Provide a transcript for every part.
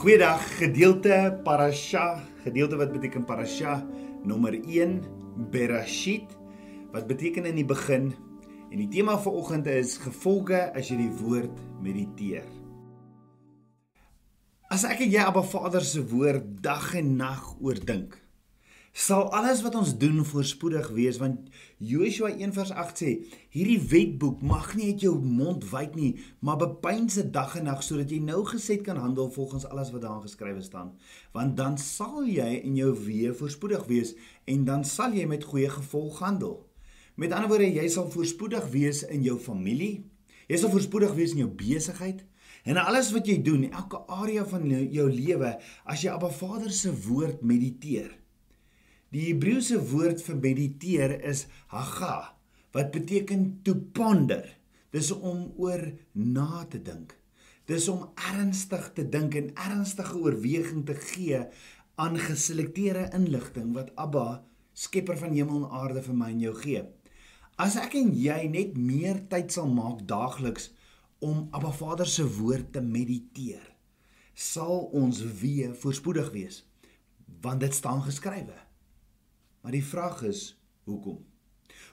Goeiedag, gedeelte parasha, gedeelte wat beteken parasha nommer 1 Bereshit wat beteken in die begin en die tema vir oggend is gevolge as jy die woord mediteer. As ek en jy Abba Vader se woord dag en nag oordink, sal alles wat ons doen voorspoedig wees want Joshua 1:8 sê hierdie wetboek mag nie uit jou mond wyk nie maar dit dag en nag sodat jy nou gesed kan handel volgens alles wat daarin geskrywe staan. Want dan sal jy in jou weë voorspoedig wees en dan sal jy met goeie gevolg handel. Met ander woorde jy sal voorspoedig wees in jou familie jy sal voorspoedig wees in jou besigheid En alles wat jy doen, elke area van jou lewe, as jy op 'n Vader se woord mediteer, Die Hebreëse woord vir mediteer is haga wat beteken to ponder. Dis om oor na te dink. Dis om ernstig te dink en ernstige oorweging te gee aan geselekteerde inligting wat Abba, Skepper van hemel en aarde vir my en jou gee. As ek en jy net meer tyd sal maak daagliks om Abba Vader se woord te mediteer, sal ons weer voorspoedig wees want dit staan geskrywe. Maar die vraag is, hoekom?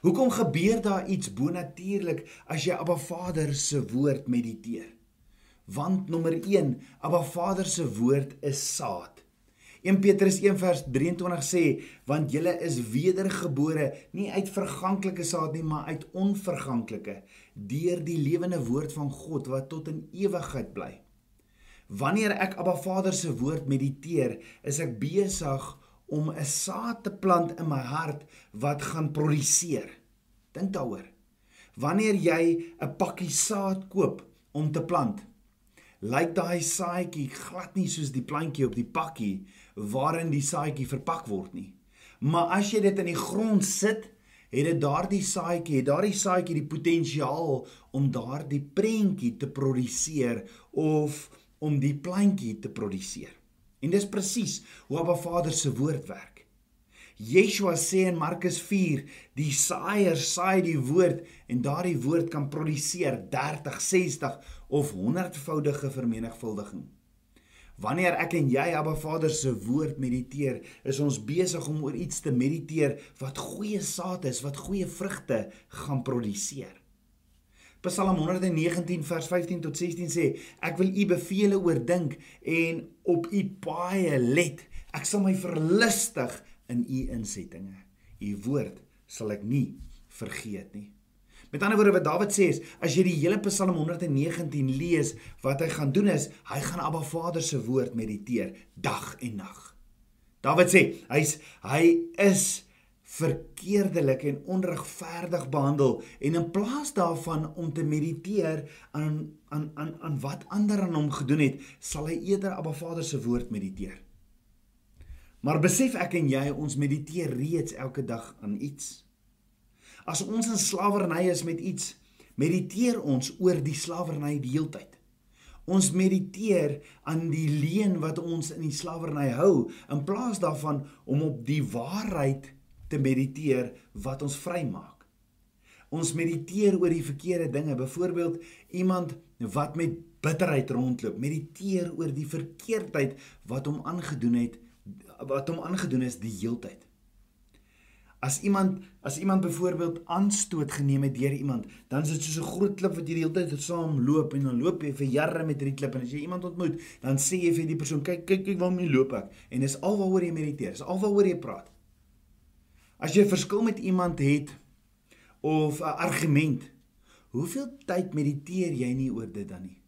Hoekom gebeur daar iets bonatuurlik as jy Abba Vader se woord mediteer? Want nommer 1, Abba Vader se woord is saad. 1 Petrus 1 vers 23 sê, want julle is wedergebore nie uit verganklike saad nie, maar uit onverganklike, deur die lewende woord van God wat tot in ewigheid bly. Wanneer ek Abba Vader se woord mediteer, is ek besig om 'n saad te plant in my hart wat gaan produseer. Dink daaroor. Wanneer jy 'n pakkie saad koop om te plant, lyk daai saadjie glad nie soos die plantjie op die pakkie waarin die saadjie verpak word nie. Maar as jy dit in die grond sit, het dit daardie saadjie, het daardie saadjie die potensiaal om daardie prentjie te produseer of om die plantjie te produseer. En dis presies hoe Abba Vader se woord werk. Yeshua sê in Markus 4, die saaier saai die woord en daardie woord kan produseer 30, 60 of 100voudige vermenigvuldiging. Wanneer ek en jy Abba Vader se woord mediteer, is ons besig om oor iets te mediteer wat goeie saad is, wat goeie vrugte gaan produseer. Psalm 119 vers 15 tot 16 sê ek wil u beveel oordink en op u paaie let. Ek sal my verlustig in u insettinge. U woord sal ek nie vergeet nie. Met ander woorde wat Dawid sê is as jy die hele Psalm 119 lees wat hy gaan doen is hy gaan Abba Vader se woord mediteer dag en nag. Dawid sê hy's hy is verkeerdelik en onregverdig behandel en in plaas daarvan om te mediteer aan aan aan aan wat ander aan hom gedoen het, sal hy eerder Abba Vader se woord mediteer. Maar besef ek en jy ons mediteer reeds elke dag aan iets. As ons in slawerny is met iets, mediteer ons oor die slawerny die heeltyd. Ons mediteer aan die leuen wat ons in die slawerny hou in plaas daarvan om op die waarheid te mediteer wat ons vrymaak. Ons mediteer oor die verkeerde dinge, byvoorbeeld iemand wat met bitterheid rondloop, mediteer oor die verkeerdheid wat hom aangedoen het, wat hom aangedoen is die heeltyd. As iemand as iemand byvoorbeeld aanstoot geneem het deur iemand, dan is dit soos 'n groot klip wat jy die hele tyd saam loop en dan loop jy vir jare met hierdie klip en as jy iemand ontmoet, dan sê jy vir die persoon, kyk kyk kyk waarmee loop ek en dis alwaaroor jy mediteer, dis alwaaroor jy praat. As jy 'n verskil met iemand het of 'n argument, hoeveel tyd mediteer jy nie oor dit dan nie?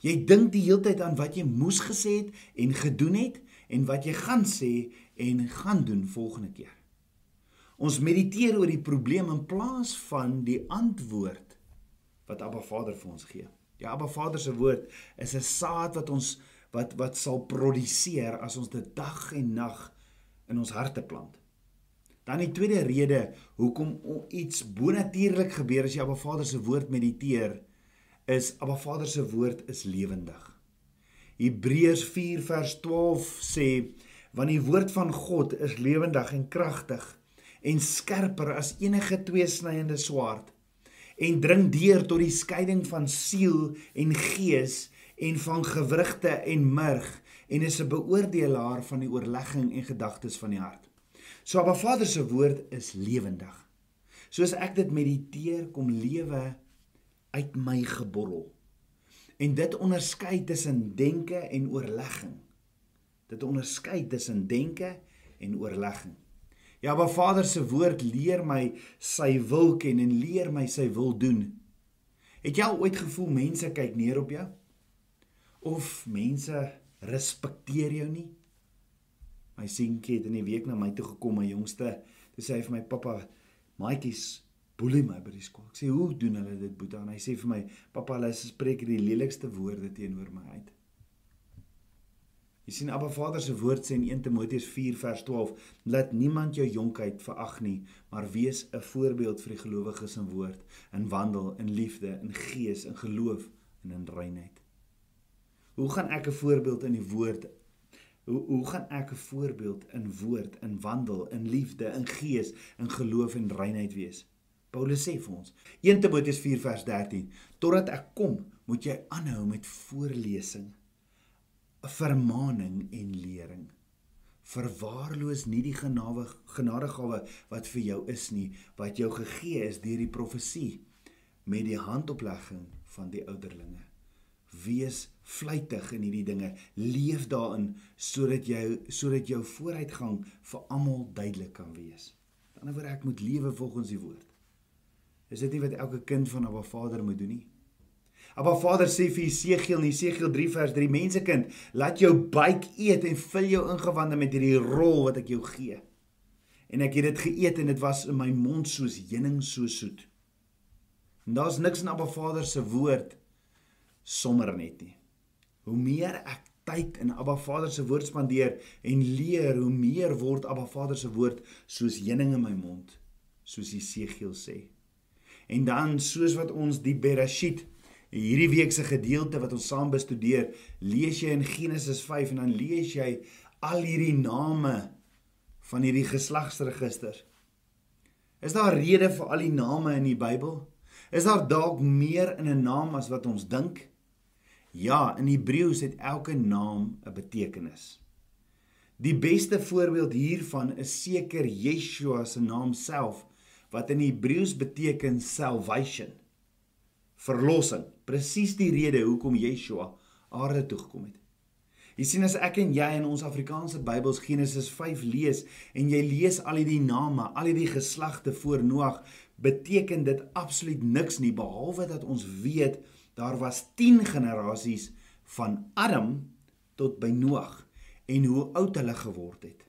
Jy dink die hele tyd aan wat jy moes gesê het en gedoen het en wat jy gaan sê en gaan doen volgende keer. Ons mediteer oor die probleem in plaas van die antwoord wat Abba Vader vir ons gee. Ja, Abba Vader se woord is 'n saad wat ons wat wat sal produseer as ons dit dag en nag in ons harte plant. Dan die tweede rede hoekom iets bonatuurlik gebeur as jy 'n Vader se woord mediteer, is 'n Vader se woord is lewendig. Hebreërs 4 vers 12 sê want die woord van God is lewendig en kragtig en skerper as enige tweesnyende swaard en dring deur tot die skeiding van siel en gees en van gewrigte en murg en is 'n beoordelaar van die oorlegging en gedagtes van die hart. So Abba Vader se woord is lewendig. Soos ek dit mediteer, kom lewe uit my geborrel. En dit onderskei tussen denke en oorlegging. Dit onderskei tussen denke en oorlegging. Ja, maar Vader se woord leer my sy wil ken en leer my sy wil doen. Het jy al ooit gevoel mense kyk neer op jou? Of mense respekteer jou nie? My seentjie het in die week na my toe gekom, my jongste, toe sê hy vir my pappa, "Maatjies boelie my by die skool." Ek sê, "Hoe doen hulle dit, Boeta?" En hy sê vir my, "Pappa, hulle spreek die lelikste woorde teenoor my uit." Jy sien Abba Vader se woord sê in 1 Timoteus 4 vers 12: "Laat niemand jou jonkheid verag nie, maar wees 'n voorbeeld vir die gelowiges in woord, in wandel, in liefde, in gees, in geloof en in reinheid." Hoe gaan ek 'n voorbeeld in die woord Hoe hoe gaan ek 'n voorbeeld in woord, in wandel, in liefde, in gees, in geloof en reinheid wees? Paulus sê vir ons, 1 Timoteus 4 vers 13, totdat ek kom, moet jy aanhou met voorlesing, vermaaning en lering. Verwaarloos nie die genade genadegawe wat vir jou is nie, wat jou gegee is deur die profesie met die handoplegging van die ouderlinge. Wees vlytig in hierdie dinge, leef daarin sodat jy sodat jou vooruitgang vir almal duidelik kan wees. Aan die ander woord ek moet lewe volgens die woord. Is dit nie wat elke kind van 'n Vader moet doen nie? Abba Vader sê vir Jesegiel in Jesegiel 3 vers 3: Mensekind, laat jou buik eet en vul jou ingewande met hierdie rol wat ek jou gee. En ek het dit geëet en dit was in my mond soos heuning so soet. En daar's niks in Abba Vader se woord sommer net nie. Hoe meer ek tyd in Abba Vader se woord spandeer en leer, hoe meer word Abba Vader se woord soos heuning in my mond, soos Jesegiel sê. En dan soos wat ons die Bereshit hierdie week se gedeelte wat ons saam bestudeer, lees jy in Genesis 5 en dan lees jy al hierdie name van hierdie geslagsregisters. Is daar rede vir al die name in die Bybel? Is daar dalk meer in 'n naam as wat ons dink? Ja, in Hebreëus het elke naam 'n betekenis. Die beste voorbeeld hiervan is seker Yeshua se naam self wat in Hebreëus beteken salvation verlossing. Presies die rede hoekom Yeshua aarde toe gekom het. Jy sien as ek en jy in ons Afrikaanse Bybels Genesis 5 lees en jy lees al hierdie name, al hierdie geslagte voor Noag, beteken dit absoluut niks nie behalwe dat ons weet daar was 10 generasies van Adam tot by Noag en hoe oud hulle geword het.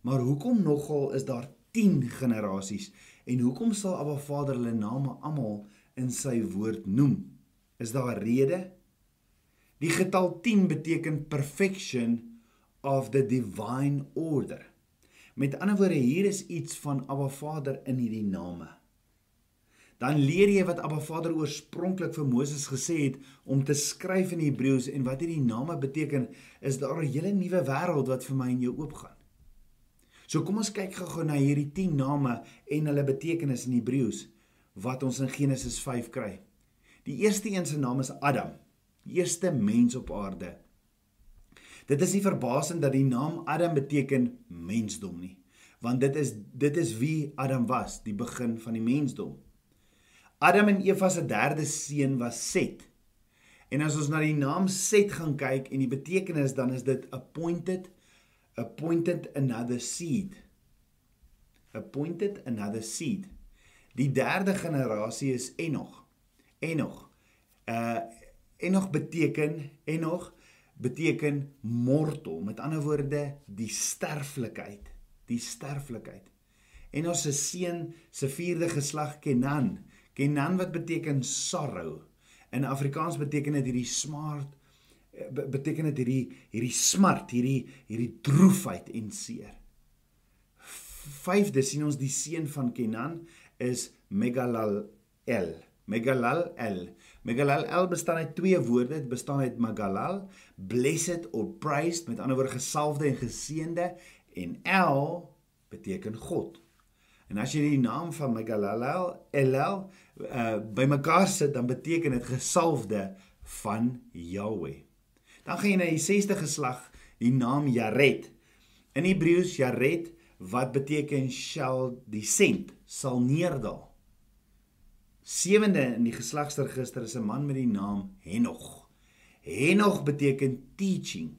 Maar hoekom nogal is daar 10 generasies en hoekom sal Abba Vader hulle name almal in sy woord noem. Is daar 'n rede? Die getal 10 beteken perfection of the divine order. Met ander woorde, hier is iets van Abba Vader in hierdie name. Dan leer jy wat Abba Vader oorspronklik vir Moses gesê het om te skryf in Hebreëus en wat hierdie name beteken, is daar 'n hele nuwe wêreld wat vir my en jou oopgaan. So kom ons kyk gou-gou na hierdie 10 name en hulle betekenis in Hebreëus wat ons in Genesis 5 kry. Die eerste een se naam is Adam, die eerste mens op aarde. Dit is nie verbasend dat die naam Adam beteken mensdom nie, want dit is dit is wie Adam was, die begin van die mensdom. Adam en Eva se derde seun was Set. En as ons na die naam Set gaan kyk en die betekenis dan is dit appointed appointed another seed. Appointed another seed. Die derde generasie is Enog. Enog. Uh Enog beteken Enog beteken mortal. Met ander woorde, die sterflikheid, die sterflikheid. Enog se seun se vierde geslag Kenan. Kenan wat beteken sorrow. In Afrikaans beteken dit hierdie smart uh, beteken dit hierdie hierdie smart, hierdie hierdie droefheid en seer. Vyfde sien ons die seun van Kenan is Megalal El. Megalal El. Megalal El bestaan uit twee woorde. Dit bestaan uit Megalal, blessed or praised, met ander woorde gesalfde en geseënde en El beteken God. En as jy die naam van Megalal El uh, bymekaar sit, dan beteken dit gesalfde van Jahweh. Dan gaan jy na die 6de geslag, die naam Jared. In Hebreëus Jared wat beteken shall descend, sal neerdal. Sewende in die geslagsregister is 'n man met die naam Henog. Henog beteken teaching,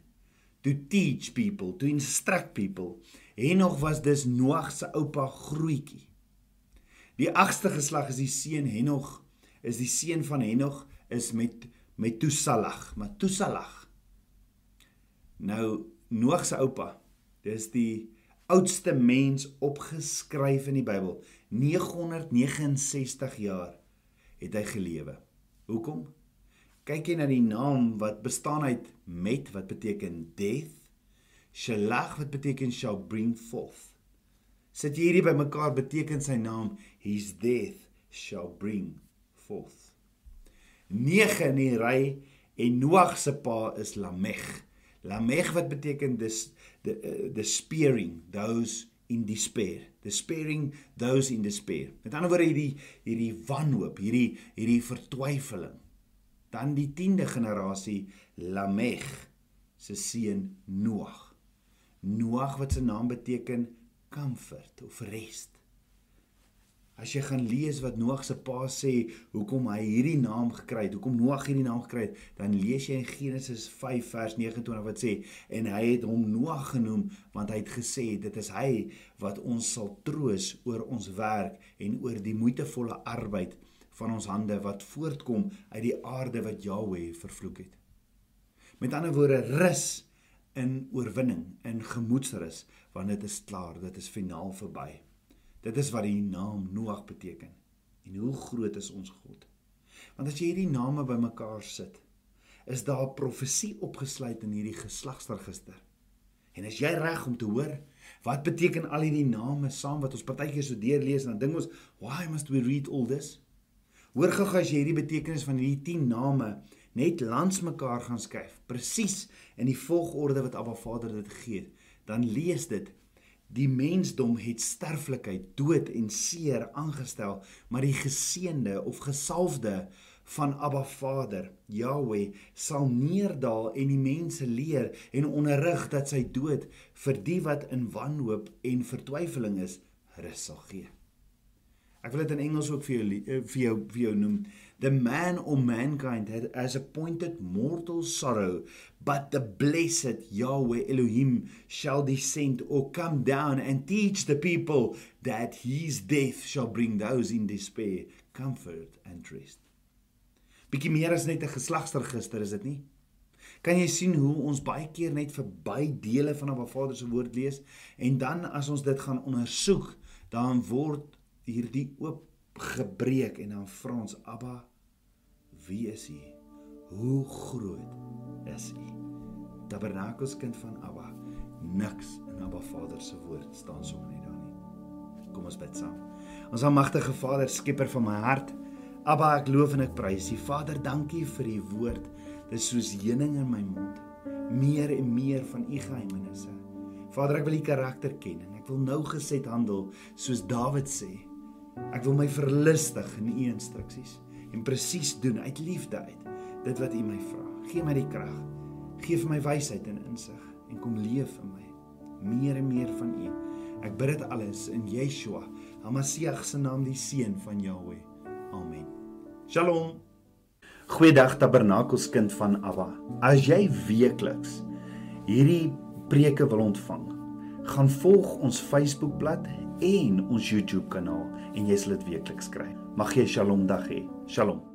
to teach people, to instruct people. Henog was dus Noag se oupa grootjie. Die agste geslag is die seun Henog, is die seun van Henog is met Metusalag, Metusalag. Nou Noag se oupa, dis die oudste mens opgeskryf in die Bybel. 969 jaar het hy gelewe. Hoekom? Kyk jy na die naam wat bestaan uit met wat beteken death, shalach wat beteken shall bring forth. Sit jy hierdie bymekaar beteken sy naam his death shall bring forth. 9 in die ry en Noag se pa is Lamech. Lamech wat beteken dis the uh, the sparing those in despair the sparing those in despair met ander woorde hierdie hierdie wanhoop hierdie hierdie vertwyfeling dan die 10de generasie Lamech se seun Noag Noag wat se naam beteken comfort of rest As jy gaan lees wat Noag se pa sê hoekom hy hierdie naam gekry het, hoekom Noag hierdie naam gekry het, dan lees jy in Genesis 5 vers 29 wat sê en hy het hom Noag genoem want hy het gesê dit is hy wat ons sal troos oor ons werk en oor die moeitevolle arbeid van ons hande wat voortkom uit die aarde wat Jahweh vervloek het. Met ander woorde rus in oorwinning, in gemoedsrus want dit is klaar, dit is finaal verby. Dit is wat die naam Noag beteken. En hoe groot is ons God? Want as jy hierdie name bymekaar sit, is daar 'n profesie opgesluit in hierdie geslagsregister. En as jy reg om te hoor, wat beteken al hierdie name saam wat ons partykeer so deurlees en dan dink ons, why must we read all this? Hoor gou as jy hierdie betekenis van hierdie 10 name net langs mekaar gaan skryf, presies in die volgorde wat Abba Vader dit het, dan lees dit Die mensdom het sterflikheid, dood en seer aangestel, maar die geseënde of gesalfde van Abba Vader, Yahweh, sal neerdal en die mense leer en onderrig dat sy dood vir die wat in wanhoop en vertwyfeling is, rus sal gee. Ek wil dit in Engels ook vir jou eh, vir jou vir jou noem. The man or mankind has appointed mortal sorrow, but the blessed Yahweh Elohim shall descend or come down and teach the people that his death shall bring those in despair comfort and rest. Bietjie meer as net 'n geslagsregister is dit nie? Kan jy sien hoe ons baie keer net verby dele van Abba Vader se woord lees en dan as ons dit gaan ondersoek, dan word hierdie oop gebreek en dan vra ons Abba wie is u? Hoe groot is u? Tabernakels kind van Abba. Niks in Abba Vader se woord staan sommer net daar nie. Kom ons bid saam. Ons almagtige Vader skepper van my hart. Abba ek loof en ek prys u. Vader dankie vir u woord. Dis soos heuning in my mond. Meer en meer van u geheimenisse. Vader ek wil u karakter ken en ek wil nou geset handel soos Dawid sê. Ek wil my verlustig in u instruksies en presies doen uit liefde uit dit wat u my vra. Gee my die krag. Gee vir my wysheid en insig en kom leef in my meer en meer van u. Ek bid dit alles in Yeshua, Hamasiach se naam, die seun van Jahweh. Amen. Shalom. Goeiedag Tabernakelskind van Abba. As jy weekliks hierdie preke wil ontvang, gaan volg ons Facebookblad en ons YouTube kanaal en jy sal dit weekliks kry. Mag jy 'n Shalom dag hê. Shalom.